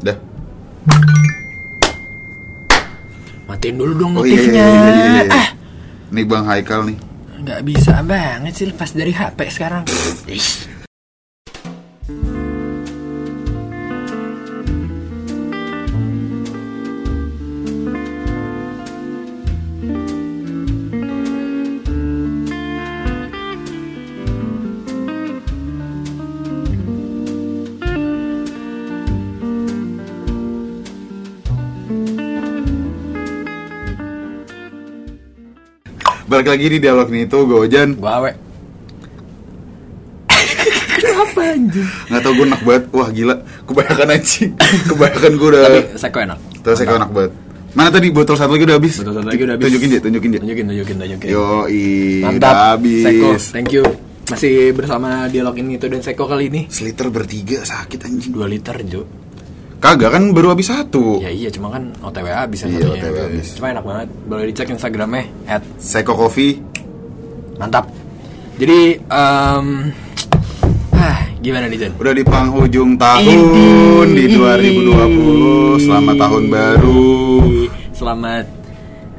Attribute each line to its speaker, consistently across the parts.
Speaker 1: Dah.
Speaker 2: Matiin dulu dong
Speaker 1: Oh iya, iya,
Speaker 2: notifnya.
Speaker 1: iya, iya, iya.
Speaker 2: Ah,
Speaker 1: Nih Bang Haikal nih.
Speaker 2: nggak bisa banget sih lepas dari HP sekarang. Ih.
Speaker 1: Balik lagi di dialog nih itu gue Ojan
Speaker 2: Gua awe. Kenapa anjing?
Speaker 1: nggak tau gue enak banget wah gila kebanyakan anjing kebanyakan gue udah
Speaker 2: Tapi seko enak.
Speaker 1: terus saya enak banget mana tadi botol satu lagi udah habis
Speaker 2: Botol satu lagi udah habis.
Speaker 1: tunjukin dia tunjukin dia
Speaker 2: Tunjukin, tunjukin, tunjukin.
Speaker 1: yo
Speaker 2: Mantap.
Speaker 1: udah habis
Speaker 2: Seko, thank you. Masih bersama dialog ini itu dan Seko kali ini.
Speaker 1: seliter bertiga sakit anjing
Speaker 2: 2 liter, Jo.
Speaker 1: Kagak kan baru habis satu
Speaker 2: Ya iya, cuma kan OTWA bisa
Speaker 1: Iya,
Speaker 2: satunya.
Speaker 1: OTW habis.
Speaker 2: Cuma enak banget. Boleh dicek Instagramnya at
Speaker 1: Seko Coffee
Speaker 2: mantap. Jadi, em ah, gimana nih Jan?
Speaker 1: udah di penghujung tahun di 2020 selamat tahun baru
Speaker 2: Selamat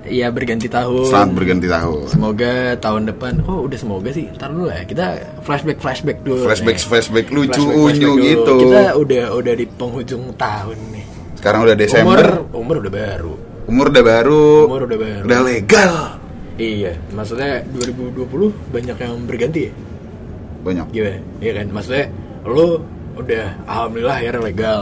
Speaker 2: ya berganti tahun.
Speaker 1: selamat berganti tahun
Speaker 2: Semoga tahun depan, oh udah semoga sih. Ntar dulu lah, kita flashback flashback dulu.
Speaker 1: flashback
Speaker 2: nih.
Speaker 1: flashback lucu
Speaker 2: Flashback,
Speaker 1: unyu
Speaker 2: flashback
Speaker 1: gitu
Speaker 2: Kita udah udah di penghujung tahun nih.
Speaker 1: sekarang udah Desember
Speaker 2: Umur umur udah baru.
Speaker 1: umur udah baru
Speaker 2: Umur udah baru.
Speaker 1: udah legal
Speaker 2: Iya, maksudnya 2020 banyak yang berganti ya?
Speaker 1: banyak
Speaker 2: Gimana? Iya kan? Maksudnya lo udah alhamdulillah ya legal.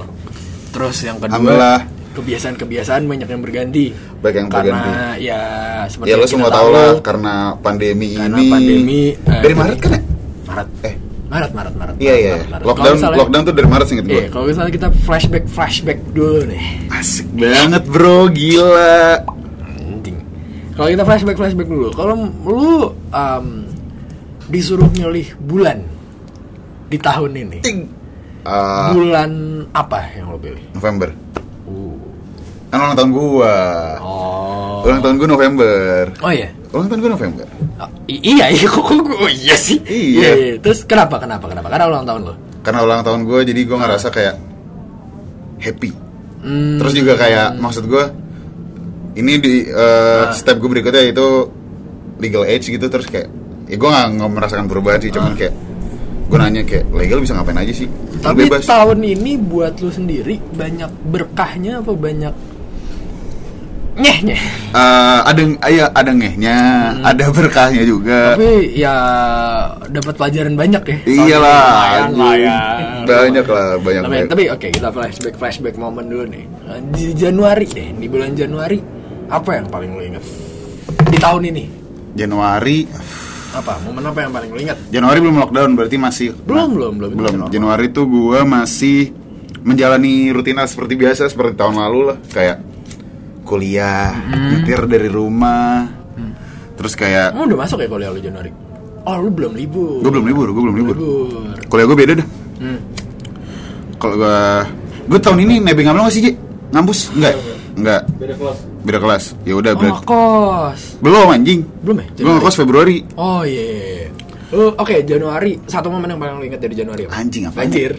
Speaker 2: Terus yang kedua
Speaker 1: Alhamdulillah.
Speaker 2: Kebiasaan-kebiasaan banyak yang berganti.
Speaker 1: Banyak yang
Speaker 2: karena
Speaker 1: berganti.
Speaker 2: ya seperti
Speaker 1: ya lo semua
Speaker 2: tahu,
Speaker 1: lah karena pandemi
Speaker 2: karena
Speaker 1: ini
Speaker 2: pandemi eh,
Speaker 1: dari Maret kan ya
Speaker 2: Maret.
Speaker 1: eh
Speaker 2: Maret, Maret, Maret.
Speaker 1: iya iya
Speaker 2: Maret.
Speaker 1: lockdown
Speaker 2: misalnya-
Speaker 1: lockdown tuh dari Maret singkat gue
Speaker 2: Iya, kalau misalnya kita flashback flashback dulu nih.
Speaker 1: asik banget bro gila
Speaker 2: Anjing. Kalau kita flashback flashback dulu, kalau lu um, disuruh milih bulan di tahun ini.
Speaker 1: Ah,
Speaker 2: bulan apa yang lo pilih?
Speaker 1: November
Speaker 2: Uh.
Speaker 1: Kan ulang tahun gua
Speaker 2: Oh.
Speaker 1: ulang tahun gua November
Speaker 2: Oh iya.
Speaker 1: ulang tahun gua November
Speaker 2: Oh, iya, iya, kok, kok- oh, iya sih.
Speaker 1: Iya.
Speaker 2: Terus kenapa, kenapa, kenapa? Karena ulang tahun lo.
Speaker 1: karena ulang tahun gua jadi gua ngerasa kayak happy
Speaker 2: Hmm,
Speaker 1: terus juga kayak maksud gua ini di uh,
Speaker 2: Ah.
Speaker 1: step gue berikutnya itu legal age gitu terus kayak ya gue nggak merasakan perubahan sih cuman kayak gue nanya kayak legal bisa ngapain aja sih
Speaker 2: Tapi
Speaker 1: bebas
Speaker 2: tahun ini buat lu sendiri banyak berkahnya apa banyak nyehnya?
Speaker 1: Eh, ada ya ada ngehnya ada berkahnya juga
Speaker 2: Hmm. Tapi ya dapat pelajaran banyak ya.
Speaker 1: Iyalah,
Speaker 2: Lumayan lah ya.
Speaker 1: banyak lah banyak
Speaker 2: Tapi,
Speaker 1: banyak.
Speaker 2: tapi oke kita flashback flashback momen dulu nih. Di Januari deh, di bulan Januari apa yang paling lo ingat? Di tahun ini
Speaker 1: Januari
Speaker 2: apa? Momen apa yang paling lo ingat?
Speaker 1: Januari belum lockdown berarti masih
Speaker 2: Belum, belum, belum.
Speaker 1: belum. Januari tuh gue masih menjalani rutinitas seperti biasa seperti tahun lalu lah kayak kuliah
Speaker 2: Hmm.
Speaker 1: nyetir dari rumah terus kayak
Speaker 2: Kamu udah masuk ya kuliah lu Januari? Oh lu belum libur.
Speaker 1: gue belum libur gue belum libur
Speaker 2: Libur.
Speaker 1: kuliah gue beda dah
Speaker 2: Hmm.
Speaker 1: kalau gue gue tahun ini nebeng nggak sih Ji? ngampus enggak enggak
Speaker 2: Beda kelas.
Speaker 1: beda kelas ya udah
Speaker 2: Oh
Speaker 1: berarti
Speaker 2: kos.
Speaker 1: belum anjing
Speaker 2: Belum ya?
Speaker 1: gue ngekos Februari
Speaker 2: Oh iya. iya, iya. Lu oke Januari satu momen yang paling lo ingat dari Januari apa?
Speaker 1: Anjing, apaan?
Speaker 2: Banjir.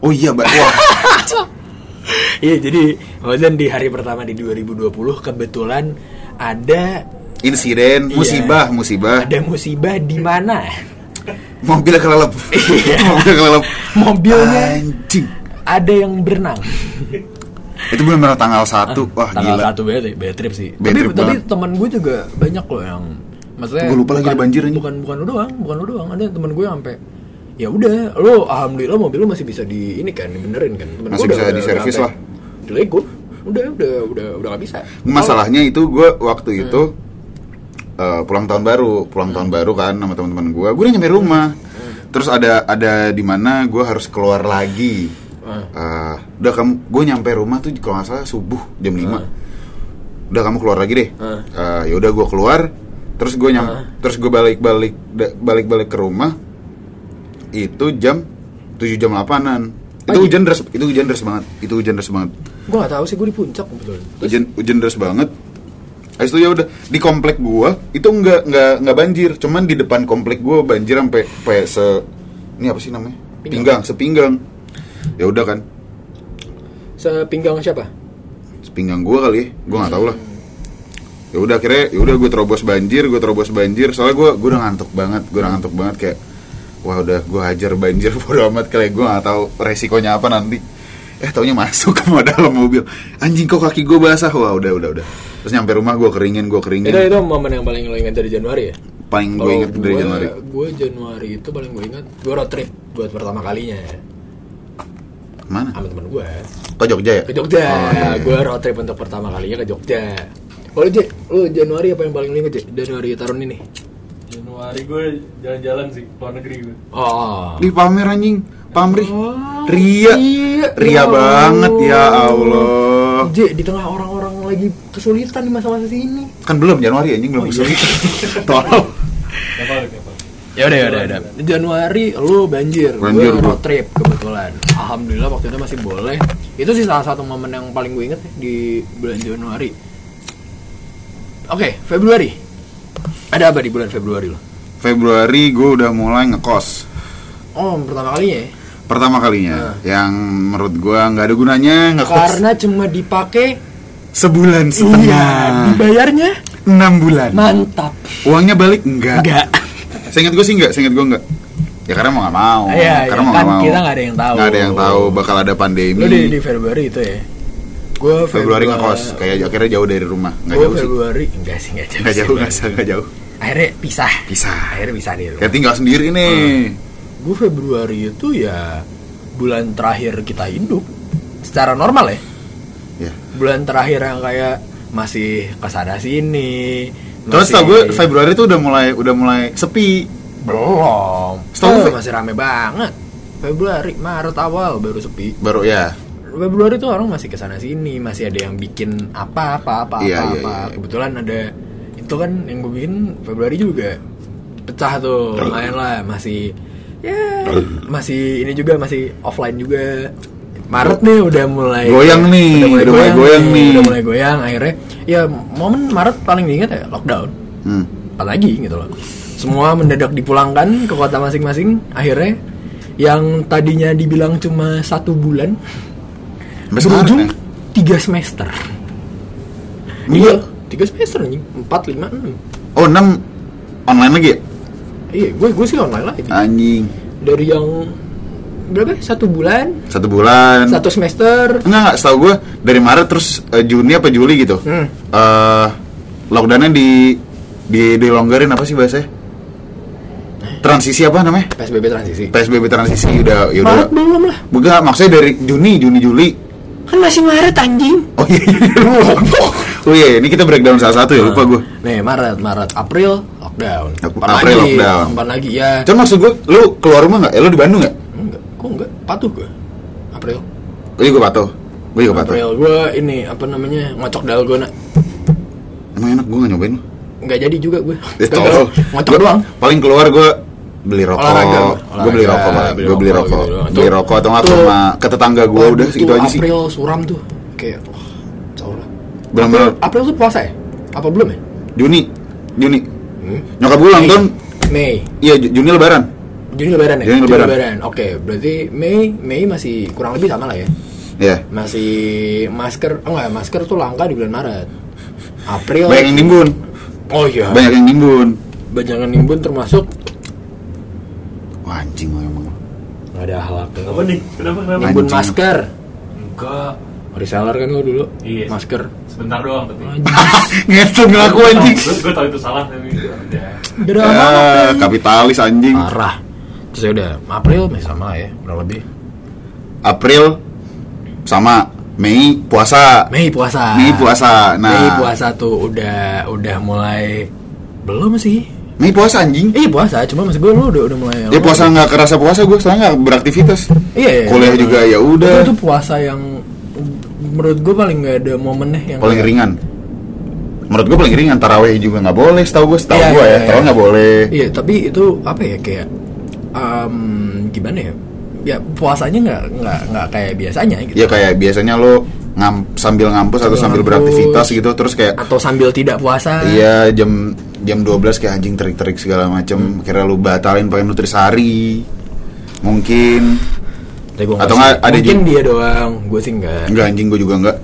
Speaker 1: oh iya mbak wah
Speaker 2: Iya jadi Fauzan di hari pertama di 2020 kebetulan ada
Speaker 1: insiden
Speaker 2: Iya.
Speaker 1: musibah musibah
Speaker 2: ada musibah di mana
Speaker 1: mobilnya kelelep
Speaker 2: Iya.
Speaker 1: mobilnya kelelep
Speaker 2: mobilnya
Speaker 1: anjing
Speaker 2: ada yang berenang.
Speaker 1: itu benar tanggal 1 wah
Speaker 2: Tanggal
Speaker 1: gila
Speaker 2: satu bad, bad trip sih.
Speaker 1: Bad
Speaker 2: tapi
Speaker 1: trip
Speaker 2: tapi
Speaker 1: banget.
Speaker 2: teman gue juga banyak loh yang maksudnya
Speaker 1: Gua lupa lagi
Speaker 2: bukan,
Speaker 1: banjir ini.
Speaker 2: Bukan bukan lu doang, bukan lu doang. Ada teman gue yang sampai ya udah lo alhamdulillah mobil lo masih bisa di ini kan dibenerin kan. Temen
Speaker 1: Masih bisa diservis
Speaker 2: sampai.
Speaker 1: lah.
Speaker 2: dilego udah udah udah udah gak bisa.
Speaker 1: Masalahnya itu gue waktu
Speaker 2: Hmm.
Speaker 1: itu eh, pulang tahun baru. Pulang tahun baru kan sama teman-teman gue gue udah nyampe rumah.
Speaker 2: Hmm.
Speaker 1: terus ada ada di mana gue harus keluar lagi.
Speaker 2: Hmm.
Speaker 1: Eh, udah kamu gue nyampe rumah tuh kalau nggak salah subuh jam 5 udah kamu keluar lagi deh.
Speaker 2: Hmm.
Speaker 1: Eh, ya udah gue keluar. Terus gue nyam
Speaker 2: Hmm.
Speaker 1: terus gue balik balik balik balik ke rumah itu jam 7 jam 8an itu
Speaker 2: Pagi?
Speaker 1: hujan deras itu hujan deras banget itu hujan deras banget
Speaker 2: gue gak tahu sih gue di puncak kebetulan
Speaker 1: hujan hujan deras banget Habis itu ya udah di komplek gua itu nggak nggak nggak banjir, cuman di depan komplek gua banjir sampai sampai se ini apa sih namanya?
Speaker 2: Pinggang.
Speaker 1: Pinggang, sepinggang. Ya udah kan.
Speaker 2: Sepinggang siapa?
Speaker 1: Sepinggang gue kali ya, gue nggak tahu lah. Ya udah akhirnya, ya udah gue terobos banjir, gue terobos banjir. Soalnya gue gue udah ngantuk banget, gue udah ngantuk banget kayak, wah udah gue hajar banjir bodo amat kayak gue nggak tahu resikonya apa nanti. Eh taunya masuk ke dalam mobil. Anjing kok kaki gue basah, wah udah udah udah. Terus nyampe rumah gue keringin, gue keringin.
Speaker 2: Itu itu momen yang paling lo ingat dari Januari ya?
Speaker 1: Paling gue inget dari Januari.
Speaker 2: Gue Januari itu paling gue ingat gue road trip buat pertama kalinya
Speaker 1: Mana?
Speaker 2: sama temen gue
Speaker 1: Ke Jogja ya?
Speaker 2: ke Jogja.
Speaker 1: Oh, iya, iya.
Speaker 2: Gue road trip untuk pertama kalinya ke Jogja. J, lu Januari apa yang paling lo inget J? Januari tahun ini?
Speaker 3: Januari gue jalan-jalan sih luar negeri gue.
Speaker 2: Oh.
Speaker 1: Di pamer anjing, pamri.
Speaker 2: Oh,
Speaker 1: Ria.
Speaker 2: iya.
Speaker 1: Ria
Speaker 2: Ya
Speaker 1: banget ya
Speaker 2: Allah. J, di tengah orang-orang lagi kesulitan di masa-masa ini.
Speaker 1: Kan belum Januari anjing belum
Speaker 2: Oh, iya.
Speaker 1: kesulitan. Tolong.
Speaker 2: Ya udah, ya udah, ya udah. Januari lu banjir,
Speaker 1: Banjir,
Speaker 2: gue road trip kebetulan. Alhamdulillah waktu itu masih boleh. Itu sih salah satu momen yang paling gue inget ya, di bulan Januari. Oke, Februari. Ada apa di bulan Februari lo?
Speaker 1: Februari gue udah mulai ngekos.
Speaker 2: Oh, pertama kalinya ya?
Speaker 1: Pertama kalinya
Speaker 2: Nah.
Speaker 1: yang menurut gua nggak ada gunanya ngekos
Speaker 2: Karena cuma dipakai
Speaker 1: sebulan
Speaker 2: Iya,
Speaker 1: setengah.
Speaker 2: dibayarnya
Speaker 1: enam bulan.
Speaker 2: mantap.
Speaker 1: Uangnya balik enggak?
Speaker 2: Enggak.
Speaker 1: Seingat gue sih enggak, seingat gue enggak. Ya karena mau nggak mau.
Speaker 2: Iya,
Speaker 1: karena
Speaker 2: iya,
Speaker 1: mau
Speaker 2: kan
Speaker 1: nggak mau.
Speaker 2: kita nggak ada yang tahu.
Speaker 1: Nggak ada yang tahu bakal ada pandemi.
Speaker 2: Lu di, di Februari itu ya? Gue
Speaker 1: Februari ngekos, kayak akhirnya jauh dari rumah. Nggak
Speaker 2: Gue
Speaker 1: jauh sih.
Speaker 2: Februari enggak sih enggak jauh.
Speaker 1: Nggak
Speaker 2: sih,
Speaker 1: jauh,
Speaker 2: Bang.
Speaker 1: nggak jauh, nggak jauh.
Speaker 2: Akhirnya pisah.
Speaker 1: Pisah.
Speaker 2: Akhirnya pisah rumah.
Speaker 1: Kayak tinggal sendiri nih.
Speaker 2: gue Februari itu ya bulan terakhir kita hidup secara normal ya
Speaker 1: Ya.
Speaker 2: bulan terakhir yang kayak masih ke sana sini
Speaker 1: Terus
Speaker 2: masih-
Speaker 1: tau gue Februari tuh udah mulai udah mulai sepi.
Speaker 2: belum
Speaker 1: Setahu
Speaker 2: Eh,
Speaker 1: gue-
Speaker 2: masih rame banget Februari Maret awal baru sepi
Speaker 1: Baru ya.
Speaker 2: Februari tuh orang masih ke sana sini masih ada yang bikin apa apa apa
Speaker 1: Iya,
Speaker 2: apa,
Speaker 1: iya,
Speaker 2: apa.
Speaker 1: iya.
Speaker 2: kebetulan ada itu kan yang gue bikin Februari juga pecah tuh lumayan lah masih ya masih ini juga masih offline juga Maret nih udah mulai
Speaker 1: Goyang nih, udah mulai goyang nih.
Speaker 2: udah mulai goyang akhirnya ya momen Maret paling diingat ya lockdown
Speaker 1: Hmm.
Speaker 2: apalagi gitu loh semua mendadak dipulangkan ke kota masing-masing akhirnya yang tadinya dibilang cuma satu bulan berujung
Speaker 1: ya.
Speaker 2: tiga semester
Speaker 1: Iya.
Speaker 2: Tiga semester anjing empat lima enam
Speaker 1: Oh 6 online lagi ya?
Speaker 2: iya gue gue sih online lagi
Speaker 1: Anjing.
Speaker 2: dari yang berapa ya? satu bulan
Speaker 1: Satu bulan.
Speaker 2: satu semester
Speaker 1: Enggak enggak, setahu gue dari Maret terus eh, Juni apa Juli gitu.
Speaker 2: Hmm.
Speaker 1: Eh lockdownnya di di dilonggarin apa sih bahasanya? Transisi apa namanya?
Speaker 2: psbb transisi
Speaker 1: PSBB transisi udah ya udah.
Speaker 2: Maret belum lah
Speaker 1: Bukan maksudnya dari Juni, Juni, Juli.
Speaker 2: Kan masih Maret anjing
Speaker 1: Oh iya. oh iya, ini kita breakdown salah satu ya, lupa gue.
Speaker 2: nih Maret Maret April lockdown
Speaker 1: Ap-
Speaker 2: Empat
Speaker 1: April
Speaker 2: lagi,
Speaker 1: lockdown.
Speaker 2: empat lagi ya
Speaker 1: Cuma maksud gue, lu keluar rumah nggak? Eh, lu di Bandung nggak?
Speaker 2: enggak kok enggak patuh gue April
Speaker 1: Gue juga patuh. Gue juga patuh.
Speaker 2: April gue ini apa namanya ngocok dalgona
Speaker 1: Emang enak gue nggak nyobain lu.
Speaker 2: nggak jadi juga gue
Speaker 1: Eh,
Speaker 2: ngocok doang
Speaker 1: Paling keluar gue beli rokok.
Speaker 2: Olahraga,
Speaker 1: Gue beli
Speaker 2: olahraga,
Speaker 1: rokok, gue beli
Speaker 2: rokok
Speaker 1: rokok.
Speaker 2: gitu.
Speaker 1: Beli rokok atau nggak rumah ke tetangga gue udah segitu aja sih.
Speaker 2: April suram tuh kayak wah jauh lah
Speaker 1: Bener-bener
Speaker 2: April, April tuh puasa ya apa belum ya
Speaker 1: Juni, Juni.
Speaker 2: Hmm?
Speaker 1: Nyokap gue ulang tahun,
Speaker 2: Mei
Speaker 1: iya Ju- Juni Lebaran.
Speaker 2: Juni lebaran ya
Speaker 1: Juni lebaran.
Speaker 2: oke berarti Mei Mei masih kurang lebih sama lah ya
Speaker 1: Iya.
Speaker 2: masih masker oh enggak masker tuh langka di bulan Maret April
Speaker 1: Banyak yang nimbun,
Speaker 2: oh iya
Speaker 1: banyak yang nimbun.
Speaker 2: banyak yang nimbun termasuk
Speaker 1: Wah anjing lo emang.
Speaker 2: nggak ada halak
Speaker 3: Apa nih? Kenapa kenapa?
Speaker 2: nimbun masker
Speaker 3: Enggak.
Speaker 2: reseller kan lo dulu
Speaker 3: Iya.
Speaker 2: masker
Speaker 3: Sebentar doang tapi.
Speaker 1: Ngeset ngaku anjing.
Speaker 3: Gue tahu itu salah tapi udah.
Speaker 2: Udah
Speaker 1: Ya, kapitalis anjing.
Speaker 2: parah terus ya udah April masih sama ya kurang lebih
Speaker 1: April sama Mei puasa.
Speaker 2: Mei puasa
Speaker 1: Mei puasa. Nah,
Speaker 2: Mei puasa tuh udah udah mulai belum sih
Speaker 1: Mei puasa anjing.
Speaker 2: iya puasa cuma maksud gue lu udah udah mulai
Speaker 1: Dia puasa nggak kerasa puasa gue, soalnya nggak beraktivitas.
Speaker 2: iya, iya
Speaker 1: Kuliah
Speaker 2: iya.
Speaker 1: juga ya udah.
Speaker 2: itu tuh puasa yang menurut gue paling nggak ada momennya yang
Speaker 1: Paling ringan. Menurut gue paling ringan taraweh juga nggak boleh, setahu gue, setahu
Speaker 2: Iya,
Speaker 1: gue
Speaker 2: iya,
Speaker 1: ya,
Speaker 2: iya.
Speaker 1: taraweh nggak boleh.
Speaker 2: iya tapi itu apa ya kayak em, gimana ya ya puasanya nggak nggak nggak kayak biasanya gitu
Speaker 1: Ya kayak biasanya lo ngam, sambil ngampus atau sambil beraktivitas gitu, terus kayak
Speaker 2: atau sambil tidak puasa
Speaker 1: iya jam jam 12 kayak anjing terik-terik segala macem.
Speaker 2: Hmm.
Speaker 1: Kira lu batalin pakai nutrisari. Mungkin
Speaker 2: Tapi gua
Speaker 1: Atau nggak ada
Speaker 2: Mungkin
Speaker 1: jam-
Speaker 2: dia doang, gue sih enggak.
Speaker 1: Enggak anjing gue juga enggak.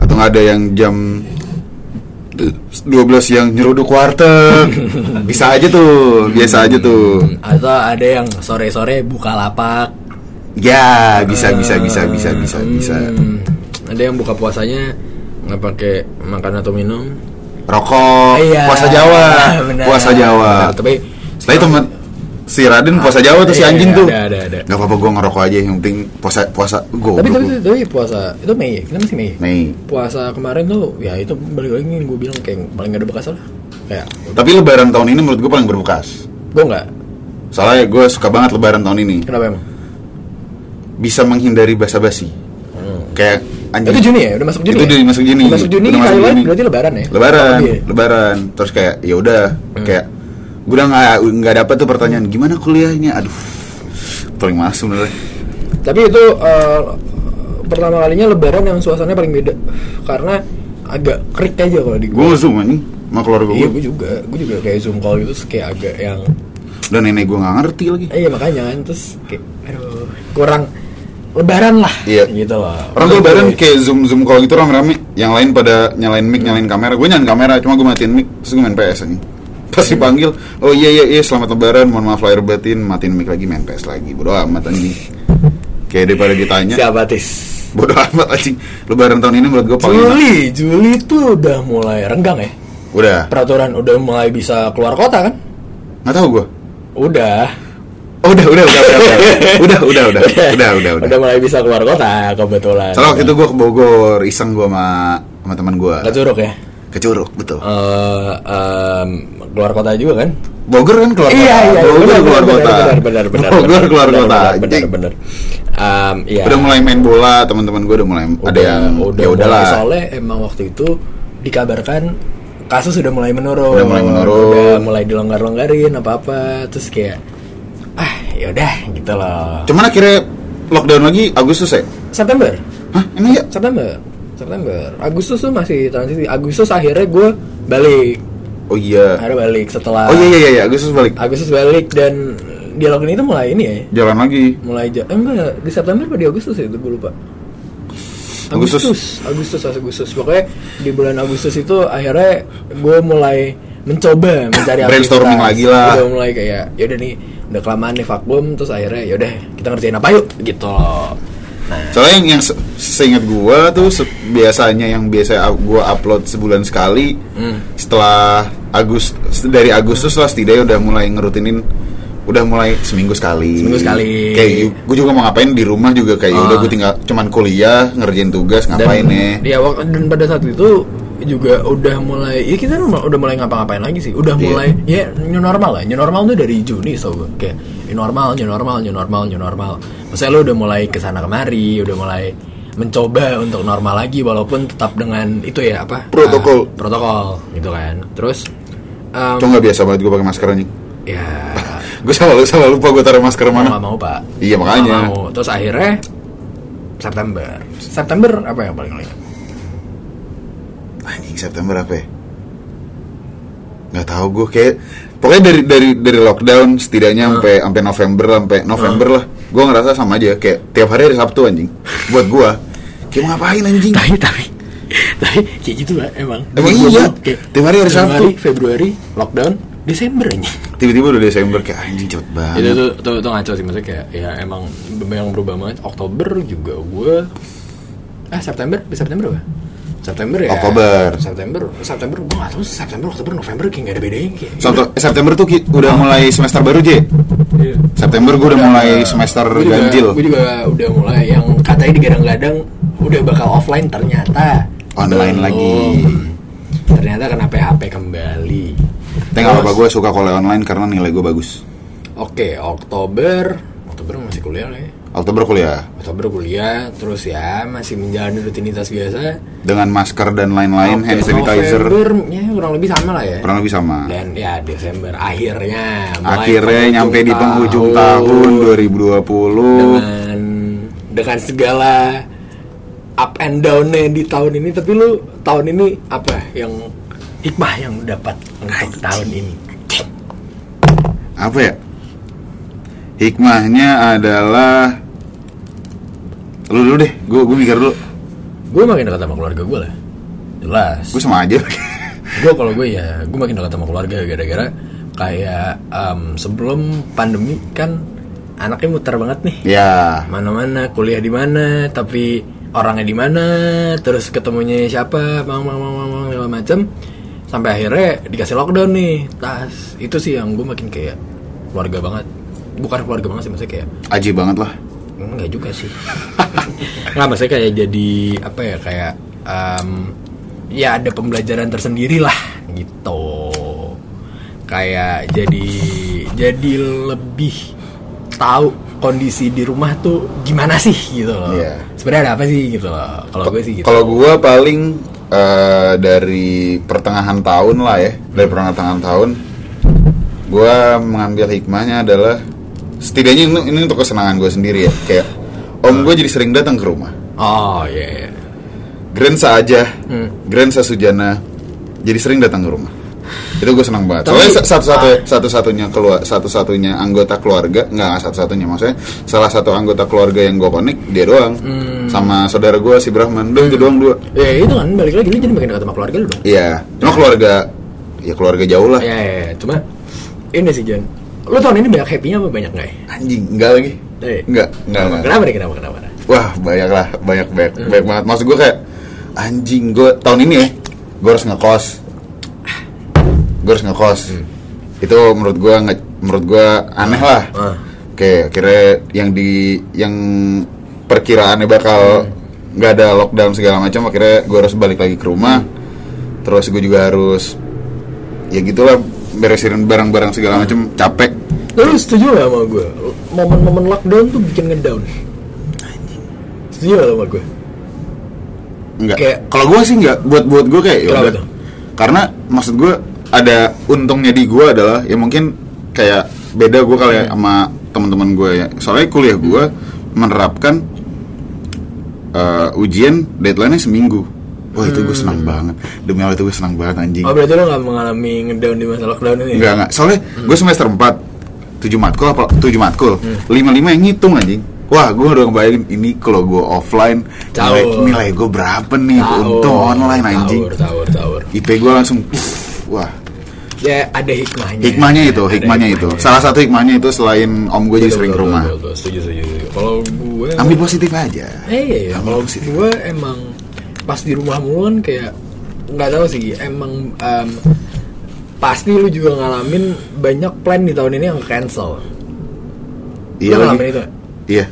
Speaker 1: Atau nggak ada yang jam 12 yang nyeruduk warteg. Bisa aja tuh, biasa aja tuh.
Speaker 2: Atau ada yang sore-sore buka lapak.
Speaker 1: Ya, bisa bisa bisa bisa bisa bisa.
Speaker 2: Hmm, ada yang buka puasanya nggak pakai makan atau minum.
Speaker 1: Rokok,
Speaker 2: Iya,
Speaker 1: puasa Jawa,
Speaker 2: benar.
Speaker 1: puasa Jawa.
Speaker 2: Benar, tapi
Speaker 1: Setelah itu si Raden puasa Jawa tuh si
Speaker 2: Iya,
Speaker 1: anjing
Speaker 2: iya,
Speaker 1: tuh.
Speaker 2: ada, ada, ada.
Speaker 1: Gak apa-apa gue ngerokok aja yang penting puasa puasa gue.
Speaker 2: tapi tapi, tapi puasa itu Mei ya? Kita masih Mei.
Speaker 1: Mei.
Speaker 2: Puasa kemarin tuh ya itu balik lagi yang gue bilang kayak paling gak ada bekas lah. Kayak
Speaker 1: Tapi lebaran tahun ini menurut gue paling berbekas.
Speaker 2: gue nggak.
Speaker 1: Soalnya gue suka banget lebaran tahun ini.
Speaker 2: Kenapa emang?
Speaker 1: Bisa menghindari basa-basi. Kayak anjing.
Speaker 2: Itu Juni ya? Udah masuk Juni.
Speaker 1: Itu
Speaker 2: ya?
Speaker 1: udah masuk Juni.
Speaker 2: Udah masuk Juni
Speaker 1: Udah masuk Juni.
Speaker 2: berarti lebaran ya?
Speaker 1: Lebaran,
Speaker 2: Lebih ya?
Speaker 1: lebaran. Terus kayak ya udah kayak gue udah nggak nggak dapet tuh pertanyaan gimana kuliahnya. Aduh, paling males sebenarnya.
Speaker 2: Tapi itu eh, pertama kalinya lebaran yang suasananya paling beda karena agak krik aja kalau di
Speaker 1: Gue zoom anjing sama keluarga
Speaker 2: Iya,
Speaker 1: gue.
Speaker 2: gue juga, gue juga kayak zoom call gitu kayak agak yang
Speaker 1: Dan nenek gue nggak ngerti lagi.
Speaker 2: iya makanya kan terus kayak aduh kurang lebaran lah
Speaker 1: Iya.
Speaker 2: gitu loh
Speaker 1: Orang tuh lebaran kayak zoom zoom kalau gitu rame-rame. Yang lain pada nyalain mic, nyalain kamera. Gue nyalain kamera, cuma gue matiin mic, terus gue main PS anjing. Pas dipanggil, oh iya iya iya selamat lebaran, mohon maaf lahir batin, matiin mic lagi, main PS lagi. Bodo amat anjing. Kayak daripada ditanya,
Speaker 2: siapa tis
Speaker 1: bodo amat anjing. Lebaran tahun ini menurut gue paling enak.
Speaker 2: Juli Juli tuh udah mulai renggang ya
Speaker 1: Udah,
Speaker 2: peraturan udah mulai bisa keluar kota kan
Speaker 1: nggak tahu gue.
Speaker 2: udah
Speaker 1: Oh, udah, udah, udah, udah, udah, udah, udah, udah, udah, udah, udah.
Speaker 2: udah mulai bisa keluar kota kebetulan
Speaker 1: Soalnya waktu itu gue ke Bogor, iseng gue sama sama teman gue.
Speaker 2: Nggak curug ya
Speaker 1: Ke Curug, betul.
Speaker 2: Eh, em, keluar kota juga kan
Speaker 1: Bogor kan keluar kota.
Speaker 2: iya iya
Speaker 1: Bogor
Speaker 2: benar,
Speaker 1: keluar
Speaker 2: benar,
Speaker 1: kota.
Speaker 2: benar benar benar
Speaker 1: Bogor keluar
Speaker 2: benar,
Speaker 1: kota.
Speaker 2: benar benar Em, iya.
Speaker 1: Udah mulai main bola, teman-teman gue udah mulai ada yang
Speaker 2: udah
Speaker 1: ya udahlah.
Speaker 2: soalnya emang waktu itu dikabarkan kasus sudah mulai menurun
Speaker 1: Udah mulai menurun.
Speaker 2: udah mulai dilonggar-longgarin apa apa terus kayak ah yaudah gitu loh.
Speaker 1: Cuman akhirnya lockdown lagi Agustus ya?
Speaker 2: September.
Speaker 1: Hah, emang ya?
Speaker 2: September. September. Agustus tuh masih transisi. Agustus akhirnya gue balik.
Speaker 1: Oh iya.
Speaker 2: akhirnya balik setelah
Speaker 1: Oh iya iya iya, Agustus balik.
Speaker 2: Agustus balik dan dialog ini tuh mulai ini ya?
Speaker 1: Jalan lagi.
Speaker 2: mulai ja- eh, enggak. Di September apa di Agustus ya? Itu gue lupa.
Speaker 1: Agustus.
Speaker 2: Agustus. Agustus Agustus. Pokoknya di bulan Agustus itu akhirnya gue mulai mencoba mencari
Speaker 1: Brainstorming lagi lah.
Speaker 2: udah mulai kayak yaudah nih udah kelamaan nih vakum terus akhirnya yaudah kita ngerjain apa yuk gitu loh nah
Speaker 1: Soalnya yang, yang se- seingat gue tuh se- biasanya yang biasa gue upload sebulan sekali.
Speaker 2: Hmm.
Speaker 1: Setelah Agustus dari Agustus lah setidaknya udah mulai ngerutinin udah mulai seminggu sekali.
Speaker 2: Seminggu sekali.
Speaker 1: Kayak gue juga mau ngapain di rumah juga kayak
Speaker 2: Ah.
Speaker 1: udah gue tinggal cuman kuliah ngerjain tugas ngapain ya.
Speaker 2: ya wak- dan pada saat itu juga udah mulai ya kita udah mulai ngapa-ngapain lagi sih udah
Speaker 1: Iya.
Speaker 2: mulai ya new normal lah new normal tuh dari Juni so gue kayak new normal new normal new normal new normal maksudnya lo udah mulai ke sana kemari udah mulai mencoba untuk normal lagi walaupun tetap dengan itu ya apa
Speaker 1: Protokol.
Speaker 2: ah, protokol gitu kan terus um,
Speaker 1: Cuma nggak biasa banget gue pakai masker anjing.
Speaker 2: ya
Speaker 1: Gue selalu selalu lupa gue taruh masker mana.
Speaker 2: nggak mau pak
Speaker 1: Iya, makanya.
Speaker 2: Mau terus akhirnya September September apa yang paling ingat?
Speaker 1: Anjing September apa ya? Nggak tahu gue kayak pokoknya dari dari dari lockdown setidaknya sampai sampai November sampai November lah. Gue ngerasa sama aja kayak tiap hari hari Sabtu anjing. Buat gue kayak mau ngapain anjing?
Speaker 2: tapi tapi tapi kayak gitu lah emang
Speaker 1: Emang
Speaker 2: Gua
Speaker 1: iya.
Speaker 2: kayak
Speaker 1: Tiap hari hari Sabtu.
Speaker 2: Februari lockdown Desember aja
Speaker 1: Tiba-tiba udah Desember kayak anjing cepet
Speaker 2: itu
Speaker 1: banget.
Speaker 2: tuh, tuh, tuh ngaco sih maksudnya kayak ya emang yang berubah banget Oktober juga gue ah September September apa September ya
Speaker 1: Oktober.
Speaker 2: September September gue gak tau September Oktober November kayak gak ada bedanya kayak
Speaker 1: Sabtu- eh, September tuh udah mulai semester baru J.
Speaker 3: Iya.
Speaker 1: September gue udah mulai semester
Speaker 2: Gua juga-
Speaker 1: ganjil.
Speaker 2: Gue juga udah mulai yang katanya digadang-gadang udah bakal offline ternyata
Speaker 1: Online
Speaker 2: belum.
Speaker 1: lagi.
Speaker 2: Ternyata kena PHP kembali.
Speaker 1: Apa-apa
Speaker 2: Terus,
Speaker 1: gue suka kuliah online karena nilai gue bagus.
Speaker 2: Oke, Oktober, Oktober masih kuliah lah ya.
Speaker 1: Oktober kuliah
Speaker 2: Oktober kuliah, terus ya masih menjalani rutinitas biasa.
Speaker 1: dengan masker dan lain-lain,
Speaker 2: Oke,
Speaker 1: hand sanitizer
Speaker 2: November, ya kurang lebih sama lah ya.
Speaker 1: kurang lebih sama.
Speaker 2: Dan ya Desember akhirnya.
Speaker 1: Akhirnya nyampe di penghujung tahun 2020.
Speaker 2: dengan dengan segala up and down-nya di tahun ini tapi lu tahun ini apa yang hikmah yang lu dapat untuk tahun ini
Speaker 1: Apa ya? Hikmahnya adalah Lu dulu deh, gue gue mikir dulu.
Speaker 2: gue makin dekat sama keluarga gue lah jelas
Speaker 1: Gue sama aja.
Speaker 2: gue kalau gue ya gue makin dekat sama keluarga gara-gara kayak em, sebelum pandemi kan anaknya muter banget nih
Speaker 1: ya.
Speaker 2: mana-mana kuliah di mana tapi orangnya di mana terus ketemunya siapa mang mang mang, mang, segala macam sampai akhirnya dikasih lockdown nih tas itu sih yang gue makin kayak keluarga banget bukan keluarga banget sih maksudnya kayak
Speaker 1: Aji banget lah.
Speaker 2: Enggak juga sih. Nggak maksudnya kayak jadi apa ya kayak em, ya ada pembelajaran tersendiri lah gitu. Kayak jadi jadi lebih tahu kondisi di rumah tuh gimana sih gitu loh.
Speaker 1: Iya.
Speaker 2: sebenarnya ada apa sih gitu loh. Kalau gue sih gitu.
Speaker 1: Kalau gue paling eh, dari pertengahan tahun lah ya, dari pertengahan tahun, gue mengambil hikmahnya adalah setidaknya ini, ini untuk kesenangan gue sendiri ya, kayak om gue jadi sering datang ke rumah.
Speaker 2: oh iya iya.
Speaker 1: Grensa aja,
Speaker 2: Hmm.
Speaker 1: Grensa Sujana, jadi sering datang ke rumah. Itu gue senang banget.
Speaker 2: Tapi-
Speaker 1: Soalnya sa- satu-satu satu-satunya keluar satu-satunya anggota keluarga, nggak nggak satu-satunya maksudnya salah satu anggota keluarga yang gue connect dia doang,
Speaker 2: Hmm.
Speaker 1: sama saudara gue si Brahman, doang itu doang dua.
Speaker 2: ya itu kan balik lagi lu jadi makin dekat sama keluarga lu dong
Speaker 1: Iya, cuma keluarga ya keluarga jauh lah.
Speaker 2: ya, ya, ya. cuma ini sih Jan lu tahun ini banyak happy-nya apa banyak nggak ya
Speaker 1: Anjing, enggak lagi.
Speaker 2: Eh.
Speaker 1: Enggak, enggak,
Speaker 2: kenapa nih kenapa kenapa
Speaker 1: Wah, banyak lah, banyak banyak,
Speaker 2: Hmm.
Speaker 1: banyak banget. Maksud gue kayak anjing gue tahun ini ya, gue harus ngekos. Gue harus ngekos. Itu menurut gue menurut gue aneh lah.
Speaker 2: Ah.
Speaker 1: Kayak kira yang di yang perkiraannya bakal nggak ada lockdown segala macam, akhirnya gue harus balik lagi ke rumah. Terus gue juga harus ya gitulah beresin barang-barang segala macam, capek.
Speaker 2: Lu setuju gak sama gue? Momen-momen lockdown tuh bikin ngedown Setuju gak sama gue?
Speaker 1: Enggak.
Speaker 2: Kayak-
Speaker 1: Kalau gue sih enggak. Buat buat gue kayak ya udah. Karena maksud gue ada untungnya di gue adalah ya mungkin kayak beda gue kali ya sama teman-teman gue ya. Soalnya kuliah gue menerapkan eh, ujian deadline-nya seminggu. Wah itu gue senang banget. Demi Allah itu gue senang banget anjing.
Speaker 2: Oh berarti lu gak mengalami ngedown di masa lockdown ini?
Speaker 1: Enggak enggak. Soalnya gue semester 4 7 matkul apa 7 matkul. 5 5 yang ngitung anjing. Wah, gue udah ngebayangin ini kalau gue offline nilai,
Speaker 2: Caur.
Speaker 1: nilai gue berapa nih
Speaker 2: Tahu,
Speaker 1: untung online anjing.
Speaker 2: Taur, taur, taur
Speaker 1: IP gue langsung uff, wah
Speaker 2: Ya ada hikmahnya
Speaker 1: hikmahnya itu
Speaker 2: Ada
Speaker 1: hikmahnya itu salah satu hikmahnya itu selain om gue jadi sering ke rumah.
Speaker 2: Setuju, setuju, setuju Kalau gue
Speaker 1: ambil positif aja
Speaker 2: Eh iya, iya.
Speaker 1: Ambil
Speaker 2: kalau gue emang pas di rumah mulu kan kayak nggak tahu sih emang em, pasti lu juga ngalamin banyak plan di tahun ini yang cancel.
Speaker 1: Iya
Speaker 2: Lu
Speaker 1: lagi.
Speaker 2: itu
Speaker 1: iya.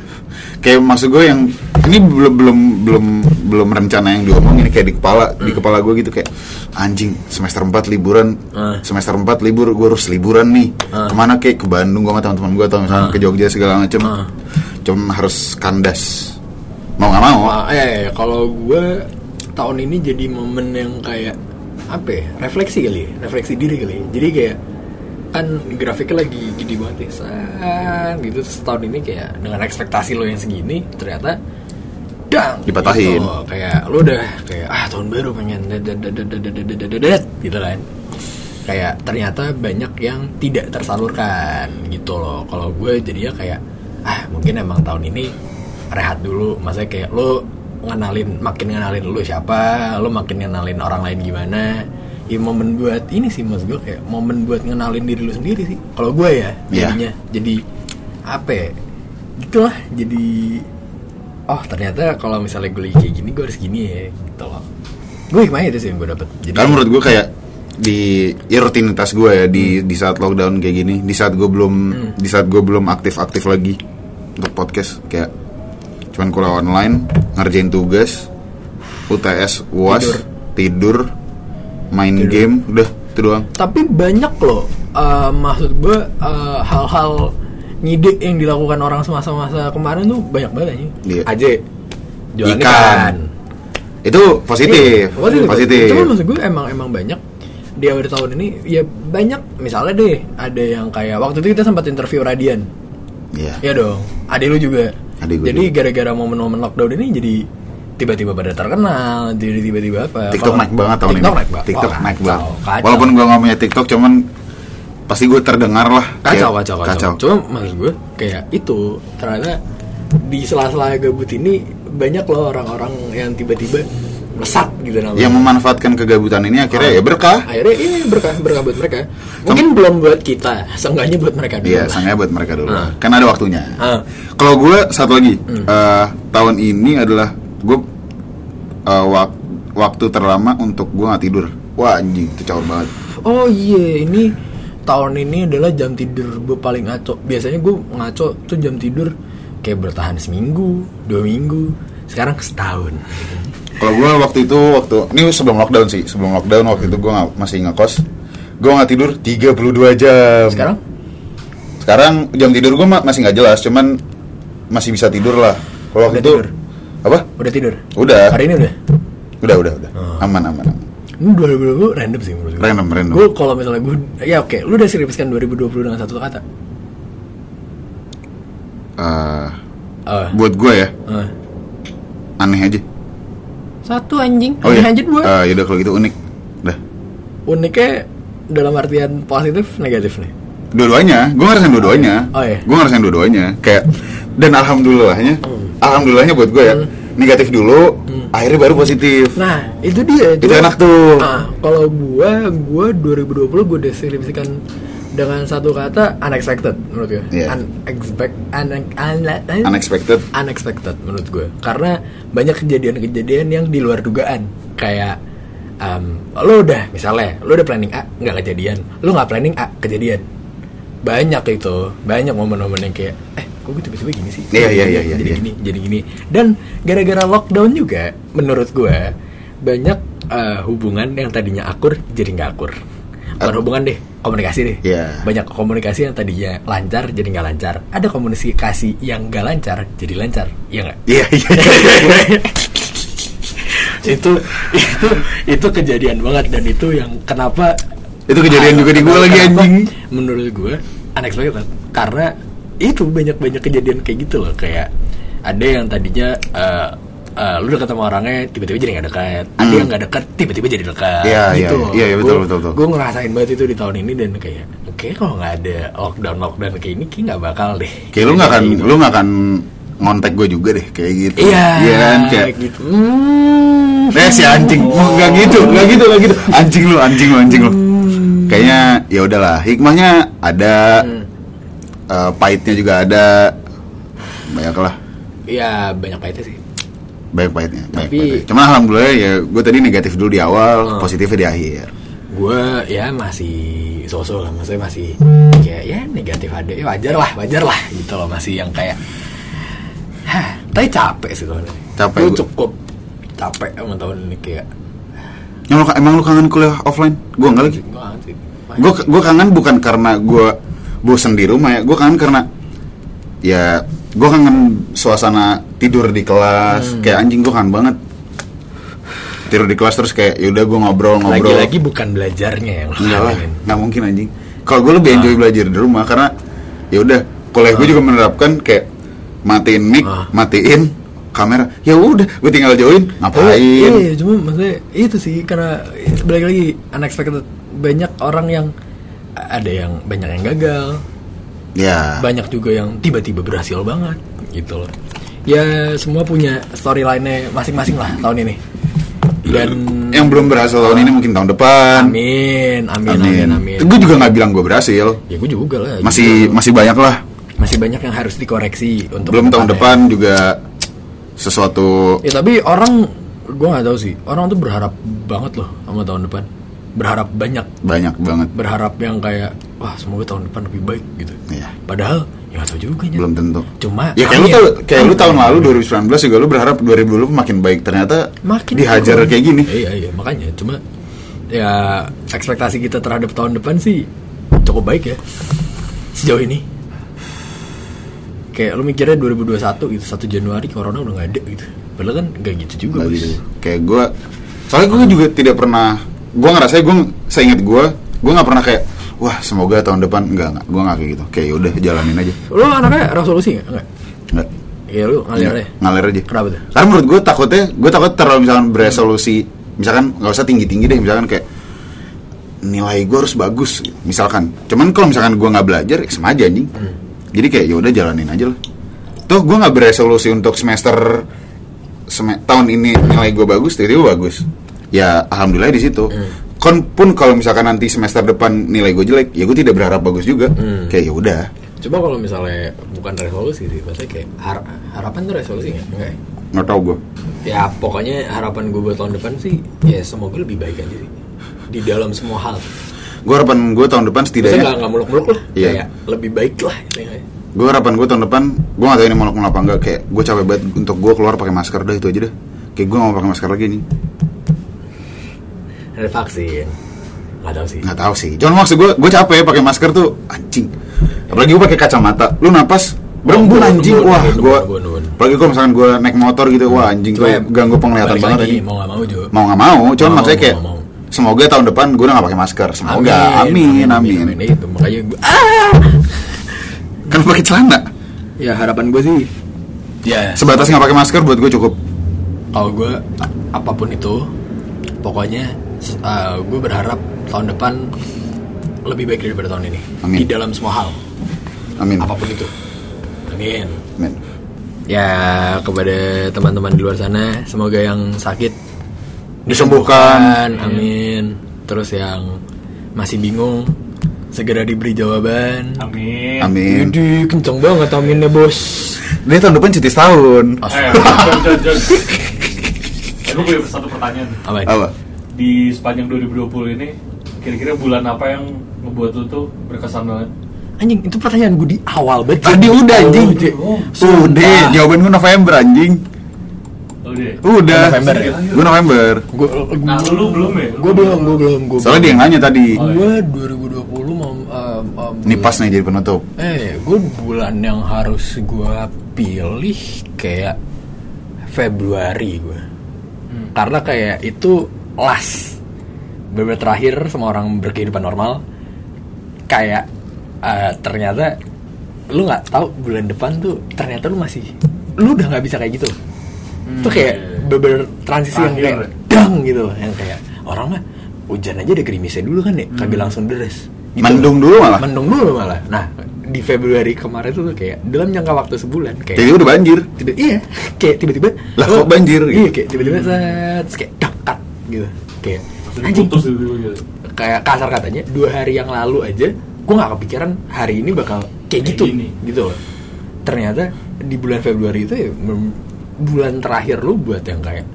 Speaker 1: Kayak maksud gue yang ini belum belum belum belum rencana yang diomong ini kayak di kepala di kepala gue gitu kayak anjing semester 4 liburan.
Speaker 2: Hmm.
Speaker 1: semester 4 libur gue harus liburan nih.
Speaker 2: Hmm.
Speaker 1: ke mana kayak ke Bandung gue sama teman-teman gue atau misalnya
Speaker 2: Hmm.
Speaker 1: ke Jogja segala macem.
Speaker 2: Hmm.
Speaker 1: cuma harus kandas. Mau nggak mau.
Speaker 2: Wah, eh, kalau gue tahun ini jadi momen yang kayak apa ya, refleksi kali ya, refleksi diri kali ya. jadi kayak kan grafiknya lagi gede banget ya Saat, gitu. Setahun ini kayak dengan ekspektasi lo yang segini ternyata dang
Speaker 1: dipatahin
Speaker 2: gitu. kayak lo udah kayak ah tahun baru pengen gitu kan. Kayak ternyata banyak yang tidak tersalurkan gitu loh. Kalau gue jadinya kayak ah mungkin emang tahun ini rehat dulu. Maksudnya kayak lo ngenalin makin ngenalin lu siapa lo makin ngenalin orang lain gimana. Ya momen buat ini sih mas gue kayak momen buat ngenalin diri lu sendiri sih. Kalau gue ya
Speaker 1: Iya.
Speaker 2: jadinya jadi apa ya gitulah jadi oh ternyata kalau misalnya gue lagi kayak gini gue harus gini ya gitu loh. Gue hikmahnya itu sih yang gue dapet. Jadi
Speaker 1: Karena menurut gue kayak di ya rutinitas gue ya di di saat lockdown kayak gini, di saat gue belum di saat gue belum aktif aktif lagi untuk podcast kayak cuman kuliah online ngerjain tugas, UTS, uas, tidur, main game, udah itu doang.
Speaker 2: tapi banyak loh eh, maksud gue eh, hal-hal ngide yang dilakukan orang semasa-masa kemarin tuh banyak banget aja
Speaker 1: Iya.
Speaker 2: aja jualan
Speaker 1: Ikan.
Speaker 2: ikan,
Speaker 1: Itu positif,
Speaker 2: Iya, positif.
Speaker 1: positif.
Speaker 2: Cuma maksud gue emang emang banyak di akhir tahun ini ya banyak misalnya deh ada yang kayak waktu itu kita sempat interview Radian
Speaker 1: Iya.
Speaker 2: ya dong adek lu juga
Speaker 1: Adik gue
Speaker 2: jadi gara-gara momen-momen lockdown ini jadi tiba-tiba pada terkenal jadi tiba-tiba apa
Speaker 1: TikTok naik banget tahun
Speaker 2: TikTok
Speaker 1: ini.
Speaker 2: naik banget
Speaker 1: TikTok naik
Speaker 2: kacau,
Speaker 1: banget.
Speaker 2: kacau.
Speaker 1: Walaupun gue nggak punya TikTok, cuman pasti gue terdengar lah.
Speaker 2: kacau
Speaker 1: Kayak-
Speaker 2: kacau kacau cuma maksud gue kayak itu ternyata di sela-sela gabut ini banyak loh orang-orang yang tiba-tiba melesat gitu namanya.
Speaker 1: yang memanfaatkan kegabutan ini akhirnya
Speaker 2: Ah.
Speaker 1: ya berkah
Speaker 2: Akhirnya ini berkah berkah buat mereka. Mungkin belum buat kita, seenggaknya buat mereka dulu.
Speaker 1: Iya, sangnya buat mereka dulu.
Speaker 2: Ah.
Speaker 1: Kan ada waktunya.
Speaker 2: Ah.
Speaker 1: Kalau gue satu lagi,
Speaker 2: Hmm.
Speaker 1: eh, tahun ini adalah gue eh, wak- waktu terlama untuk gue nggak tidur. Wah anjing, itu caur banget.
Speaker 2: Oh iya, ini tahun ini adalah jam tidur gue paling ngaco. Biasanya gue ngaco tuh jam tidur kayak bertahan seminggu, dua minggu, sekarang setahun.
Speaker 1: Kalau gue waktu itu waktu ini sebelum lockdown sih, sebelum lockdown waktu itu gue masih ngekos, gue nggak tidur 32 jam.
Speaker 2: Sekarang
Speaker 1: Sekarang jam tidur gue masih nggak jelas, cuman masih bisa tidur lah. Kalau waktu itu
Speaker 2: tidur?
Speaker 1: apa?
Speaker 2: udah tidur?
Speaker 1: Udah.
Speaker 2: Hari ini udah.
Speaker 1: Udah, udah, udah.
Speaker 2: Oh.
Speaker 1: Aman, aman, aman.
Speaker 2: Ini 2020 random sih menurut gue.
Speaker 1: Random, random.
Speaker 2: Gue kalau misalnya gue, ya oke, lu udah skripsikan 2020 dengan satu kata.
Speaker 1: Eh,
Speaker 2: Eh,
Speaker 1: buat gue ya,
Speaker 2: eh.
Speaker 1: aneh aja.
Speaker 2: Satu anjing,
Speaker 1: Oh iya.
Speaker 2: anjing dua.
Speaker 1: Eh, yaudah kalau gitu unik. Dah.
Speaker 2: Uniknya dalam artian positif negatif nih.
Speaker 1: Dua-duanya, gue ngerasain dua-duanya.
Speaker 2: Oh, iya.
Speaker 1: Gue ngerasain dua-duanya. Kayak dan alhamdulillahnya, alhamdulillahnya buat gue ya, negatif dulu, akhirnya baru positif.
Speaker 2: Nah, itu dia.
Speaker 1: Itu
Speaker 2: Cuma-
Speaker 1: enak tuh.
Speaker 2: Ah, kalau gua, gua 2020 gua deskripsikan dengan satu kata unexpected menurut gue.
Speaker 1: Iya.
Speaker 2: Unexpect, un, un-
Speaker 1: Unexpected.
Speaker 2: unexpected menurut gue. Karena banyak kejadian-kejadian yang di luar dugaan. Kayak um, lo udah misalnya lo udah planning A nggak kejadian, lo nggak planning A kejadian. Banyak itu, banyak momen-momen yang kayak eh kok gue tiba-tiba gini sih
Speaker 1: Iya, iya, iya, iya,
Speaker 2: jadi
Speaker 1: iya.
Speaker 2: gini jadi gini dan gara-gara lockdown juga menurut gue banyak eh, hubungan yang tadinya akur jadi nggak akur bukan hubungan deh komunikasi deh
Speaker 1: Iya.
Speaker 2: banyak komunikasi yang tadinya lancar jadi nggak lancar ada komunikasi yang nggak lancar jadi lancar iya nggak
Speaker 1: Iya, iya, iya.
Speaker 2: itu itu itu kejadian banget dan itu yang kenapa
Speaker 1: Itu kejadian juga di gua lagi, anjing.
Speaker 2: menurut gue unexpected karena itu banyak banyak kejadian kayak gitu loh kayak ada yang tadinya eh, eh, lu deket sama orangnya tiba-tiba jadi nggak dekat ada
Speaker 1: Hmm.
Speaker 2: yang nggak dekat tiba-tiba jadi dekat
Speaker 1: Iya,
Speaker 2: gitu
Speaker 1: iya, iya, iya, betul, betul, betul.
Speaker 2: gue ngerasain banget itu di tahun ini dan kayak oke kalau nggak ada lockdown lockdown kayak ini kayak nggak bakal deh
Speaker 1: Kayak lu nggak akan,
Speaker 2: Kayak
Speaker 1: lu nggak akan ngontek gue juga deh, kayak gitu.
Speaker 2: Iya,
Speaker 1: Iya kan, kayak.
Speaker 2: gitu. Hmm.
Speaker 1: Eh si anjing, nggak gitu, nggak gitu, nggak gitu. Anjing lu, anjing lu, anjing lu. Kayaknya ya udahlah, hikmahnya ada,
Speaker 2: Hmm.
Speaker 1: eh, pahitnya juga ada, banyak lah.
Speaker 2: Ya banyak pahitnya sih.
Speaker 1: Banyak pahitnya banyak
Speaker 2: Tapi-
Speaker 1: pahitnya. cuman alhamdulillah ya gue tadi negatif dulu di awal
Speaker 2: Hmm.
Speaker 1: positifnya di akhir
Speaker 2: Gue ya masih sosok lah, maksudnya masih kayak ya negatif ada, ya wajar lah, wajar lah gitu loh masih yang kayak, hah, tapi capek sih tahun ini.
Speaker 1: Capek,
Speaker 2: Gue cukup capek sama tahun ini kayak.
Speaker 1: emang lu, emang lu kangen kuliah offline gue enggak lagi
Speaker 2: Gue
Speaker 1: gue gue kangen bukan karena gue bosen di rumah ya gue kangen karena ya gue kangen suasana tidur di kelas
Speaker 2: Hmm.
Speaker 1: kayak anjing gue kangen banget. Tidur di kelas terus kayak yaudah gue ngobrol ngobrol.
Speaker 2: Lagi-lagi bukan belajarnya yang lo
Speaker 1: enggak lah nggak mungkin anjing. Kalau gue lebih enjoy belajar di rumah karena ya udah kuliah gue juga menerapkan kayak matiin mic
Speaker 2: Ah.
Speaker 1: matiin kamera. Ya udah gue tinggal join ngapain?
Speaker 2: Iya, iya, cuma maksudnya itu sih karena balik lagi unexpected banyak orang yang ada yang banyak yang gagal,
Speaker 1: ya.
Speaker 2: Banyak juga yang tiba-tiba berhasil banget gitu loh. Ya semua punya storyline-nya masing-masing lah tahun ini. Dan
Speaker 1: yang belum berhasil tahun ini mungkin tahun depan
Speaker 2: amin, amin, amin, amin.
Speaker 1: gue juga nggak bilang gue berhasil
Speaker 2: Ya gue juga lah.
Speaker 1: masih
Speaker 2: juga.
Speaker 1: masih banyak lah
Speaker 2: masih banyak yang harus dikoreksi untuk
Speaker 1: belum tahun depan juga sesuatu
Speaker 2: Ya tapi orang gue nggak tahu sih. Orang tuh berharap banget loh sama tahun depan. Berharap banyak
Speaker 1: banyak banget
Speaker 2: berharap yang kayak wah semoga tahun depan lebih baik gitu.
Speaker 1: Iya.
Speaker 2: Padahal ya nggak tahu juga Nya.
Speaker 1: belum tentu
Speaker 2: Cuma
Speaker 1: ya kayak lu
Speaker 2: angin-
Speaker 1: tau kayak lu tahun lalu 2019 juga lu berharap 2020 makin baik ternyata
Speaker 2: makin
Speaker 1: dihajar kayak gini
Speaker 2: Iya iya makanya cuma ya ekspektasi kita terhadap tahun depan sih cukup baik ya sejauh ini. Kayak lu mikirnya 2021 gitu 1 Januari corona udah nggak ada gitu. Padahal kan nggak gitu juga. Bos.
Speaker 1: gitu. kayak gue soalnya gue juga tidak pernah gue ngerasa gue seingat gue gue nggak pernah kayak wah semoga tahun depan enggak enggak gue nggak kayak gitu kayak yaudah jalanin aja
Speaker 2: Lu anaknya resolusi nggak? Enggak.
Speaker 1: enggak
Speaker 2: Ya lu ngalir
Speaker 1: Nggak,
Speaker 2: deh.
Speaker 1: ngalir aja
Speaker 2: Kenapa tuh?
Speaker 1: karena menurut gue takutnya gue takut terlalu misalkan beresolusi misalkan nggak usah tinggi tinggi deh misalkan kayak nilai gue harus bagus misalkan cuman kalau misalkan gue nggak belajar ya sama aja anjing jadi kayak ya udah jalanin aja lah tuh gue nggak beresolusi untuk semester seme- tahun ini nilai gue bagus tiba-tiba bagus ya alhamdulillah di situ
Speaker 2: Hmm.
Speaker 1: Kon pun kalau misalkan nanti semester depan nilai gue jelek ya gue tidak berharap bagus juga
Speaker 2: Hmm.
Speaker 1: kayak ya udah
Speaker 2: Coba kalau misalnya bukan resolusi sih, maksudnya kayak har- harapan tuh resolusi nggak? Enggak ya?
Speaker 1: nggak tahu gue
Speaker 2: Ya pokoknya harapan gue buat tahun depan sih, ya semoga lebih baik aja sih. Di dalam semua hal.
Speaker 1: gue harapan gue tahun depan setidaknya
Speaker 2: nggak nggak muluk-muluk lah,
Speaker 1: Iya.
Speaker 2: kayak lebih baik lah. intinya.
Speaker 1: gue harapan gue tahun depan gue gak tahu ini mau ngelakuin apa enggak kayak gue capek banget untuk gue keluar pakai masker dah itu aja dah kayak gue gak mau pakai masker lagi nih
Speaker 2: Ada vaksin, nggak tahu sih.
Speaker 1: nggak tahu sih. Cuman maksud gue gue capek pakai masker tuh anjing. Apalagi gue pakai kacamata. Lu napas berembun anjing. wah gue apalagi kalau misalkan gue naik motor gitu wah anjing
Speaker 2: ya,
Speaker 1: ganggu penglihatan banget
Speaker 2: lagi,
Speaker 1: anjing.
Speaker 2: Mau nggak mau juga.
Speaker 1: mau nggak mau cuman
Speaker 2: Mau,
Speaker 1: maksudnya
Speaker 2: mau,
Speaker 1: kayak
Speaker 2: mau.
Speaker 1: semoga tahun depan gue udah gak pakai masker. Semoga. Amin amin,
Speaker 2: Itu makanya gue, ah!
Speaker 1: kan pakai celana?
Speaker 2: Ya harapan gue sih, ya
Speaker 1: sebatas nggak pakai masker buat gue cukup.
Speaker 2: kalau gue apa pun itu pokoknya uh, gue berharap tahun depan lebih baik daripada tahun ini.
Speaker 1: Amin.
Speaker 2: di dalam semua hal.
Speaker 1: Amin.
Speaker 2: Apa pun itu. Amin.
Speaker 1: Amin.
Speaker 2: Ya kepada teman-teman di luar sana semoga yang sakit
Speaker 1: Disembuhkan.
Speaker 2: amin. Terus yang masih bingung segera diberi jawaban.
Speaker 3: Amin.
Speaker 1: amin.
Speaker 2: Widih, kenceng banget aminnya bos.
Speaker 1: Dia tahun depan cuti setahun.
Speaker 3: Eh. Eh, gue punya satu pertanyaan.
Speaker 2: apa? Ini?
Speaker 1: apa
Speaker 3: Di sepanjang 2020 ini, kira-kira bulan apa yang ngebuat lu tuh berkesan banget?
Speaker 2: anjing itu pertanyaan gue di awal banget
Speaker 1: Tadi udah anjing.
Speaker 3: Oh,
Speaker 1: Udah, jawaban gue November anjing.
Speaker 3: Oh, deh.
Speaker 1: Udah.
Speaker 2: November ya?
Speaker 1: Gue November.
Speaker 2: gue
Speaker 3: Nah, lu belum ya?
Speaker 2: gue belum gue belum gue
Speaker 1: Soalnya dia yang nanya tadi.
Speaker 3: Oh, iya.
Speaker 2: gue 2020 mau um, um,
Speaker 1: Ini pas nih jadi penutup.
Speaker 2: eh gue bulan yang harus gue pilih kayak Februari gue
Speaker 3: Hmm.
Speaker 2: karena kayak itu last beberapa terakhir semua orang berkehidupan normal kayak eh, ternyata lu nggak tahu bulan depan tuh ternyata lu masih lu udah nggak bisa kayak gitu. Itu kayak beber transisi yang
Speaker 3: Terakhir.
Speaker 2: kayak dang gitu. Yang kayak orang mah hujan aja ada gerimisnya dulu kan ya kagak langsung deres. Gitu.
Speaker 1: Mendung dulu malah.
Speaker 2: mendung dulu malah. Nah di Februari kemarin tuh kayak dalam jangka waktu sebulan kayak
Speaker 1: Jadi udah banjir.
Speaker 2: tiba iya kayak tiba-tiba
Speaker 1: Lah,
Speaker 2: oh,
Speaker 1: kok banjir?
Speaker 2: iya kayak tiba-tiba set terus kayak dekat gitu kayak anjing
Speaker 3: putus gitu gitu.
Speaker 2: kayak kasar katanya dua hari yang lalu aja gue nggak kepikiran hari ini bakal kayak
Speaker 3: Kayak
Speaker 2: gitu
Speaker 3: gini.
Speaker 2: gitu loh ternyata di bulan Februari itu ya bulan terakhir lu buat yang kayak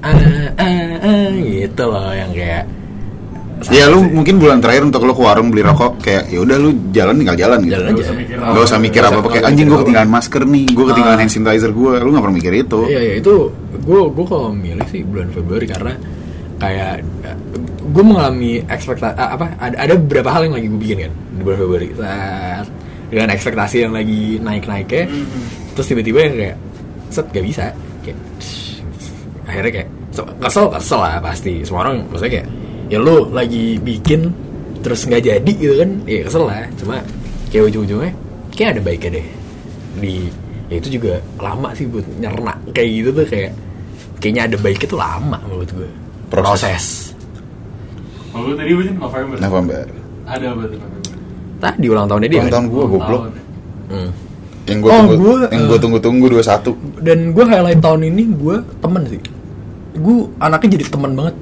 Speaker 2: ah ah ah gitu loh yang kayak
Speaker 1: Ya lu mungkin bulan terakhir untuk lu ke warung beli rokok kayak ya udah lu jalan tinggal jalan gitu.
Speaker 2: jalan aja
Speaker 3: usah mikir
Speaker 1: Gak usah mikir
Speaker 2: Nggak
Speaker 1: apa apa
Speaker 2: usah-
Speaker 1: kayak anjing gue ketinggalan masker nih, gue ketinggalan
Speaker 2: Ah.
Speaker 1: hand sanitizer gue, lu gak pernah mikir itu.
Speaker 2: Iya iya itu gue gue kalau milih sih bulan Februari karena kayak gue mengalami ekspektasi apa ada ada beberapa hal yang lagi gue bikin kan di bulan Februari. Saat dengan ekspektasi yang lagi naik naiknya terus tiba-tiba yang kayak set gak bisa. Kayak akhirnya kayak so- kesel kesel lah pasti. Semua orang maksudnya kayak ya lu lagi bikin terus nggak jadi gitu kan ya kesel lah. Cuma kayak ujung-ujungnya kayak ada baiknya deh. Di ya itu juga lama sih buat nyerna kayak gitu tuh kayak kayaknya ada baiknya tuh lama menurut gue
Speaker 1: Proses.
Speaker 3: Kalau lu tadi berarti November.
Speaker 1: November.
Speaker 3: Ada apa tuh November?
Speaker 2: tadi ulang tahunnya dia
Speaker 1: Ulang tahun gue goblok.
Speaker 2: Hmm.
Speaker 1: Yang gue
Speaker 2: Oh,
Speaker 1: tunggu,
Speaker 2: gua,
Speaker 1: yang
Speaker 2: eh,
Speaker 1: gue tunggu-tunggu 21
Speaker 2: dan gue highlight tahun ini gue temen sih gue anaknya jadi teman banget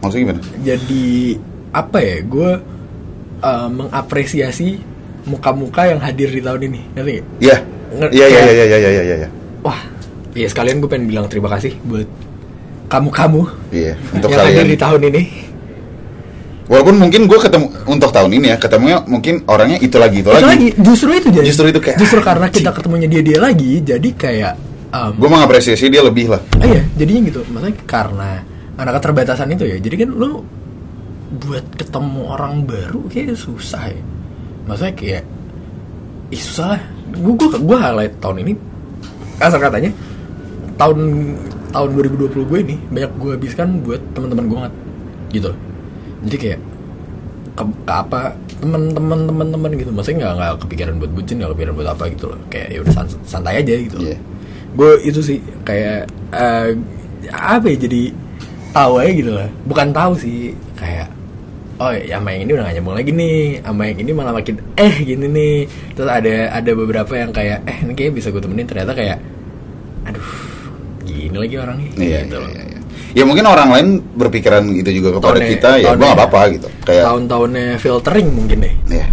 Speaker 1: Maksudnya gimana?
Speaker 2: jadi apa ya gue uh, mengapresiasi muka-muka yang hadir di tahun ini ngerti nggak?
Speaker 1: Iya. Iya iya iya iya iya iya iya.
Speaker 2: wah ya sekalian gue pengen bilang terima kasih buat kamu-kamu
Speaker 1: Iya, untuk
Speaker 2: yang hadir
Speaker 1: kalian.
Speaker 2: di tahun ini
Speaker 1: Walaupun mungkin gue ketemu untuk tahun ini ya, ketemunya mungkin orangnya itu lagi itu,
Speaker 2: itu
Speaker 1: lagi.
Speaker 2: lagi justru itu jadi
Speaker 1: Justru itu kayak,
Speaker 2: justru karena kita ketemunya dia dia lagi jadi kayak um,
Speaker 1: Gue mengapresiasi dia lebih lah.
Speaker 2: Ah, iya, jadinya gitu. Maksudnya karena ada keterbatasan itu ya. Jadi kan lu buat ketemu orang baru kayak susah ya. Maksudnya kayak ih susah lah. Gue gue gue highlight tahun ini kasar katanya tahun tahun 2020 gue ini banyak gue habiskan buat teman-teman gue banget gitu. Jadi kayak ke, ke apa teman-teman teman-teman gitu. Maksudnya nggak nggak kepikiran buat bucin nggak kepikiran buat apa gitu loh. Kayak ya udah san- santai aja gitu
Speaker 1: Iya.
Speaker 2: gue itu sih kayak eh, apa ya jadi tahu aja gitu lah bukan tahu sih kayak oh ya sama yang ini udah gak nyambung lagi nih. Sama yang ini malah makin eh gini nih. Terus ada ada beberapa yang kayak eh ini kayaknya bisa gue temenin. Ternyata kayak ini lagi orangnya
Speaker 1: Iya,
Speaker 2: gitu
Speaker 1: iya, iya, iya. Ya mungkin orang lain berpikiran itu juga kepada
Speaker 2: Tahunnya-
Speaker 1: kita ya, gua gak apa-apa gitu. Kayak,
Speaker 2: tahun-tahunnya filtering mungkin deh
Speaker 1: ya,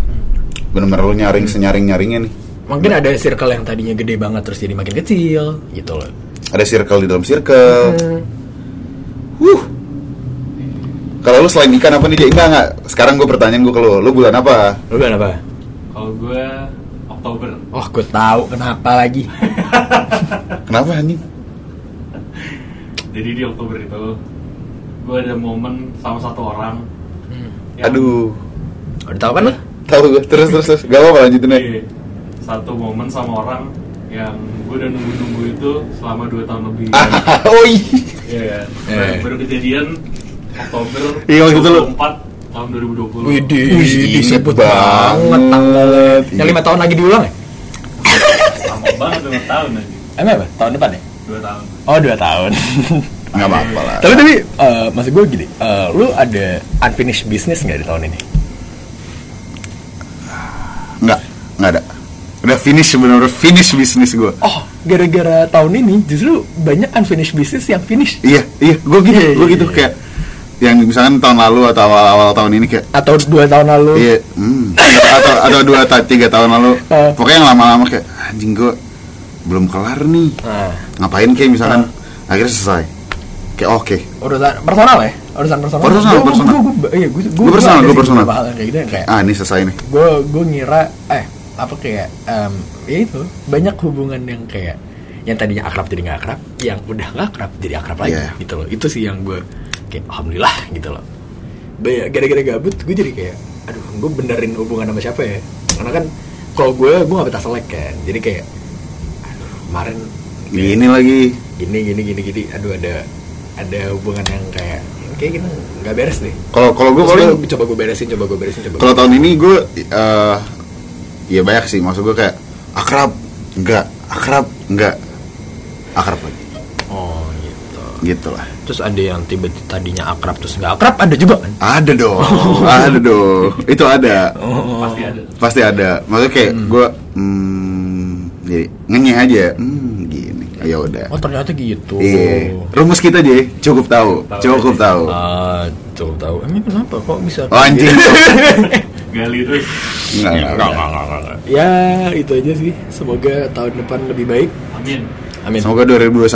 Speaker 1: bener-bener lu nyaring senyaring nyaringnya nih.
Speaker 2: mungkin ada circle yang tadinya gede banget terus jadi makin kecil gitu loh
Speaker 1: Ada circle di dalam circle.
Speaker 2: Hmm.
Speaker 1: Wuh. Kalau lu selain ikan apa nih? Jay? Enggak enggak. Sekarang gue pertanyaan gue ke lu. Lu bulan apa?
Speaker 2: lu bilang apa
Speaker 3: Kalau gue Oktober.
Speaker 2: oh gue tahu kenapa lagi
Speaker 1: Kenapa anjing?
Speaker 3: Jadi di Oktober itu gue ada momen sama satu orang. yang-
Speaker 1: Aduh.
Speaker 2: udah tahu kan
Speaker 1: Tahu gue. Terus terus terus. Gak apa-apa lanjutin aja.
Speaker 3: Iya. Satu momen sama orang yang gue udah nunggu-nunggu itu selama 2 tahun lebih.
Speaker 1: Ah, oh iya.
Speaker 3: Iya kan?
Speaker 2: Eh.
Speaker 3: Baru- kejadian Oktober
Speaker 1: Iya, waktu itu lu-
Speaker 3: 24 tahun 2020.
Speaker 2: Widih,
Speaker 1: Wih,
Speaker 2: disebut
Speaker 1: inget
Speaker 2: banget
Speaker 1: banget.
Speaker 2: tanggalnya.
Speaker 1: Iya.
Speaker 2: Yang lima tahun lagi diulang ya?
Speaker 3: Lama banget 2 tahun aja.
Speaker 2: Emang apa? Tahun depan ya?
Speaker 3: 2 tahun.
Speaker 2: Oh dua tahun.
Speaker 1: Gak apa-apa lah.
Speaker 2: tapi tapi, eh, maksud gue gini, eh, lu ada unfinished business nggak di tahun ini?
Speaker 1: Enggak. Enggak ada. Udah finish sebenarnya finish bisnis gue.
Speaker 2: Oh, gara-gara tahun ini justru banyak unfinished business yang finish.
Speaker 1: Iya, iya, gue gitu,
Speaker 2: Iya,
Speaker 1: gue
Speaker 2: iya,
Speaker 1: gitu
Speaker 2: iya.
Speaker 1: kayak yang misalkan tahun lalu atau awal-awal tahun ini kayak
Speaker 2: Atau dua tahun lalu.
Speaker 1: Iya, hmm. atau atau dua tiga tahun lalu.
Speaker 2: Eh.
Speaker 1: Pokoknya yang lama-lama kayak anjing gue belum kelar nih.
Speaker 2: Nah,
Speaker 1: Ngapain kayak misalkan akhirnya selesai. Kayak oke.
Speaker 2: urusan personal ya? Urusan personal.
Speaker 1: Personal,
Speaker 2: Gua-
Speaker 1: personal.
Speaker 2: gua- gua- iya, gua-
Speaker 1: Gua personal,
Speaker 2: sih
Speaker 1: personal.
Speaker 2: kayak gitu yang kayak
Speaker 1: Ah ini selesai nih.
Speaker 2: gue gue ngira eh apa kayak em, ya itu banyak hubungan yang kayak yang tadinya akrab jadi nggak akrab yang udah nggak akrab jadi akrab lagi
Speaker 1: Iya.
Speaker 2: gitu loh itu sih yang gue kayak alhamdulillah gitu loh gara-gara gabut gue jadi kayak aduh gue benerin hubungan sama siapa ya karena kan kalau gue gue nggak betah selek kan jadi kayak kemarin.
Speaker 1: Ini lagi.
Speaker 2: gini gini gini gini aduh ada ada hubungan yang kayak kayak gini nggak beres deh.
Speaker 1: Kalau kalau gue paling
Speaker 2: gua coba gue beresin coba gue beresin coba
Speaker 1: kalau tahun ini gue eh ya banyak sih. Maksud gue kayak akrab enggak. Akrab enggak. Akrab lagi.
Speaker 2: Oh gitu.
Speaker 1: Gitu lah.
Speaker 2: Terus ada yang tiba-tiba tadinya akrab terus nggak akrab ada juga kan?
Speaker 1: ada dong. Ada dong. Itu ada.
Speaker 3: Pasti ada.
Speaker 1: pasti ada. Maksudnya kayak gue hmm, jadi ngenyeh aja hmm, gini ya udah
Speaker 2: Oh ternyata gitu.
Speaker 1: iya rumus kita aja cukup tahu
Speaker 3: Tahu.
Speaker 1: cukup tahu
Speaker 2: Ah, cukup tahu. Emang kenapa kok bisa?
Speaker 1: oh, anjing
Speaker 3: Gali terus.
Speaker 1: enggak, enggak,
Speaker 2: enggak. Ya itu aja sih. Semoga tahun depan lebih baik.
Speaker 3: Amin.
Speaker 2: Amin.
Speaker 1: semoga 2021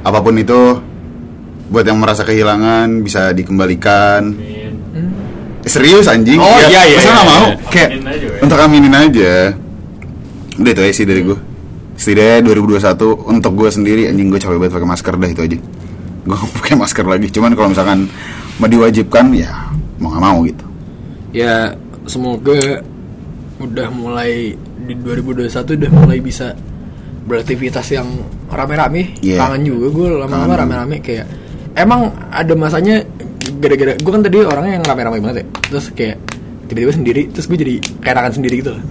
Speaker 1: apa pun itu buat yang merasa kehilangan bisa dikembalikan
Speaker 3: Amin.
Speaker 1: Eh, serius anjing
Speaker 2: Oh, iya, iya,
Speaker 1: masa
Speaker 2: iya,
Speaker 1: nggak mau
Speaker 3: iya.
Speaker 1: kayak
Speaker 3: Aminin aja, we.
Speaker 1: untuk aminin aja udah itu aja sih dari gue setidaknya 2021 untuk gue sendiri anjing gue capek banget pakai masker dah itu aja gue pakai masker lagi cuman kalau misalkan mau diwajibkan ya mau nggak mau gitu
Speaker 2: Ya semoga udah mulai di 2021 udah mulai bisa beraktivitas yang rame-rame.
Speaker 1: Iya.
Speaker 2: Kangen juga gue lama-lama rame-rame kayak emang ada masanya gara-gara gue kan tadi orangnya yang rame-rame banget ya. Terus kayak tiba-tiba sendiri terus gue jadi kayak sendiri gitu loh.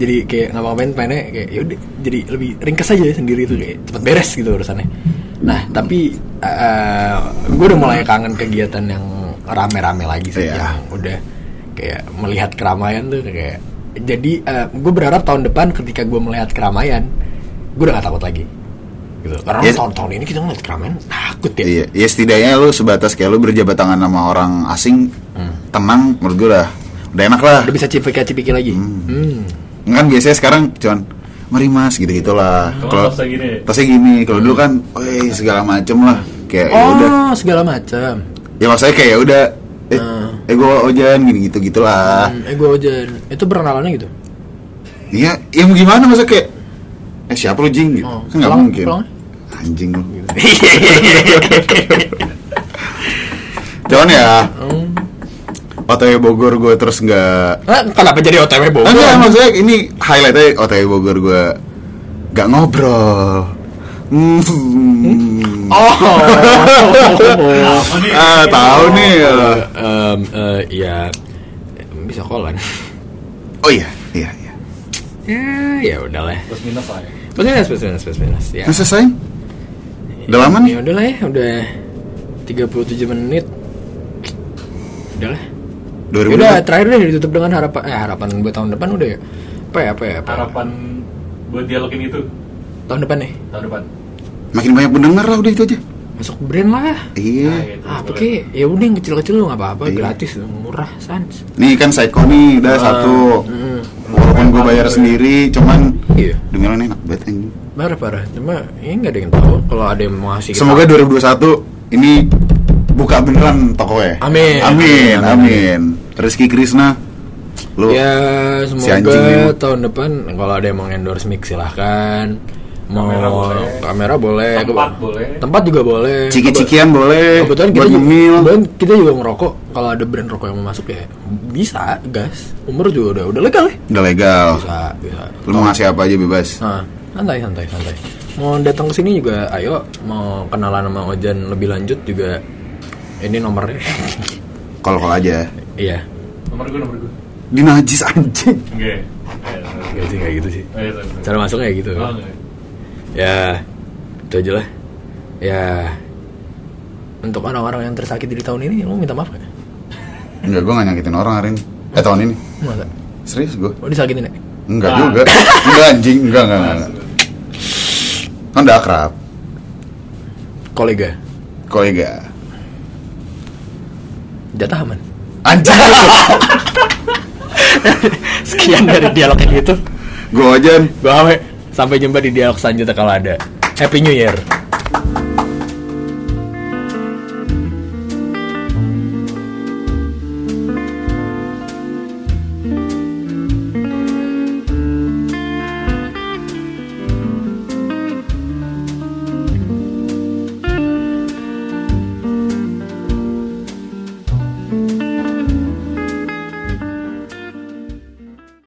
Speaker 2: Jadi kayak ngapa-ngapain pengennya kayak yaudah jadi lebih ringkas aja sendiri itu kayak cepet beres gitu urusannya. Nah tapi eh gue udah mulai kangen kegiatan yang rame-rame lagi sih
Speaker 1: Iya.
Speaker 2: yang udah kayak melihat keramaian tuh kayak jadi gue berharap tahun depan ketika gue melihat keramaian gue udah gak takut lagi gitu karena
Speaker 1: Ya.
Speaker 2: tahun-tahun ini kita ngeliat keramaian takut ya
Speaker 1: iya ya setidaknya lu sebatas kayak lu berjabat tangan sama orang asing tenang menurut gue udah udah enak lah
Speaker 2: udah bisa cipika-cipiki lagi hmm.
Speaker 1: Kan biasanya sekarang cuman mari mas gitu gitulah
Speaker 3: Kalau tasnya gini.
Speaker 1: tasnya gini kalau dulu kan weh segala macem lah kayak ya udah
Speaker 2: oh segala macam
Speaker 1: ya maksudnya kayak ya udah eh,
Speaker 2: Hmm.
Speaker 1: eh gue ojan gini gitu gitulah
Speaker 2: hmm, eh gue ojan itu perkenalannya gitu
Speaker 1: Iya, ya mau gimana masa kayak eh siapa lu jing gitu.
Speaker 2: Oh,
Speaker 1: kan nggak
Speaker 2: pulang-
Speaker 1: mungkin.
Speaker 2: pulang.
Speaker 1: Anjing lu. Cuman ya
Speaker 2: Hmm.
Speaker 1: OTW Bogor gue terus nggak
Speaker 2: Ah, kenapa jadi OTW Bogor?
Speaker 1: Enggak, maksudnya ini highlightnya OTW Bogor gue gak ngobrol. Hmm.
Speaker 2: Oh.
Speaker 3: Apa nih?
Speaker 1: Ah, tahu nih.
Speaker 2: Em, eh, ya bisa kolan.
Speaker 1: Oh iya, iya, iya.
Speaker 2: ya, ya udahlah.
Speaker 3: Plus minus lah ya.
Speaker 2: Plus minus, plus minus, plus minus. Ya.
Speaker 1: Udah selesai? Udah lama nih?
Speaker 2: Ya udahlah ya, udah 37 menit. Udahlah.
Speaker 1: 2000
Speaker 2: Udah terakhir deh ditutup dengan harapan eh harapan buat tahun depan udah ya. Apa ya apa ya apa ya?
Speaker 3: Harapan buat dialogin itu
Speaker 2: tahun depan nih.
Speaker 3: tahun depan.
Speaker 1: Makin banyak pendengar lah udah itu aja.
Speaker 2: Masuk brand lah.
Speaker 1: Iya.
Speaker 3: Nah, gitu.
Speaker 2: Ah, apa kek? Ya udah yang kecil-kecil lu nggak apa-apa,
Speaker 1: Iya.
Speaker 2: gratis, murah, sans.
Speaker 1: Nih kan Psycho nih udah satu.
Speaker 2: mm.
Speaker 1: Walaupun gue bayar sendiri, cuman
Speaker 2: Iya.
Speaker 1: lo enak banget anjing.
Speaker 2: Parah parah. Cuma ini nggak ada yang tahu kalau ada yang mau ngasih.
Speaker 1: Semoga 2021 ini buka beneran tokonya.
Speaker 2: Amin.
Speaker 1: Amin,
Speaker 2: Amin.
Speaker 1: amin. Rizky Krisna, lu
Speaker 2: Ya
Speaker 1: Si
Speaker 2: semoga
Speaker 1: anjing ini.
Speaker 2: tahun depan kalau ada yang mau endorse mix silahkan. Mau
Speaker 3: Kamera boleh.
Speaker 2: kamera boleh,
Speaker 3: Tempat boleh.
Speaker 2: tempat juga boleh.
Speaker 1: ciki-cikian boleh,
Speaker 2: Kebetulan kita juga, kebetulan kita juga ngerokok. Kalau ada brand rokok yang mau masuk ya bisa, gas. Umur juga udah udah legal ya.
Speaker 1: Udah legal.
Speaker 2: Bisa, bisa.
Speaker 1: Lu mau ngasih apa aja bebas.
Speaker 2: Nah, santai santai santai. Mau datang ke sini juga, ayo. Mau kenalan sama Ojan lebih lanjut juga. Ini nomornya.
Speaker 1: Kalau-kalau aja.
Speaker 2: Iya.
Speaker 3: Nomor gue nomor gue.
Speaker 1: Di najis anjing.
Speaker 3: Oke.
Speaker 2: Gak sih kayak gitu sih.
Speaker 3: Oh, iya.
Speaker 2: Cara masuknya kayak gitu.
Speaker 3: Oh, enggak.
Speaker 2: Ya, itu aja lah. Ya, untuk orang-orang yang tersakiti di tahun ini, lu minta maaf gak?
Speaker 1: Enggak, gue gak nyakitin orang hari ini. Eh tahun ini.
Speaker 2: Masa?
Speaker 1: Serius gue.
Speaker 2: Oh, disakitin ya?
Speaker 1: Enggak
Speaker 3: Ah.
Speaker 1: juga. Enggak anjing, enggak enggak enggak. enggak. Kan udah akrab.
Speaker 2: Kolega,
Speaker 1: Kolega.
Speaker 2: jatah aman.
Speaker 1: Anjing.
Speaker 2: Sekian dari dialog yang gitu.
Speaker 1: gue aja
Speaker 2: Gue Sampai jumpa di dialog selanjutnya kalau ada. Happy New Year.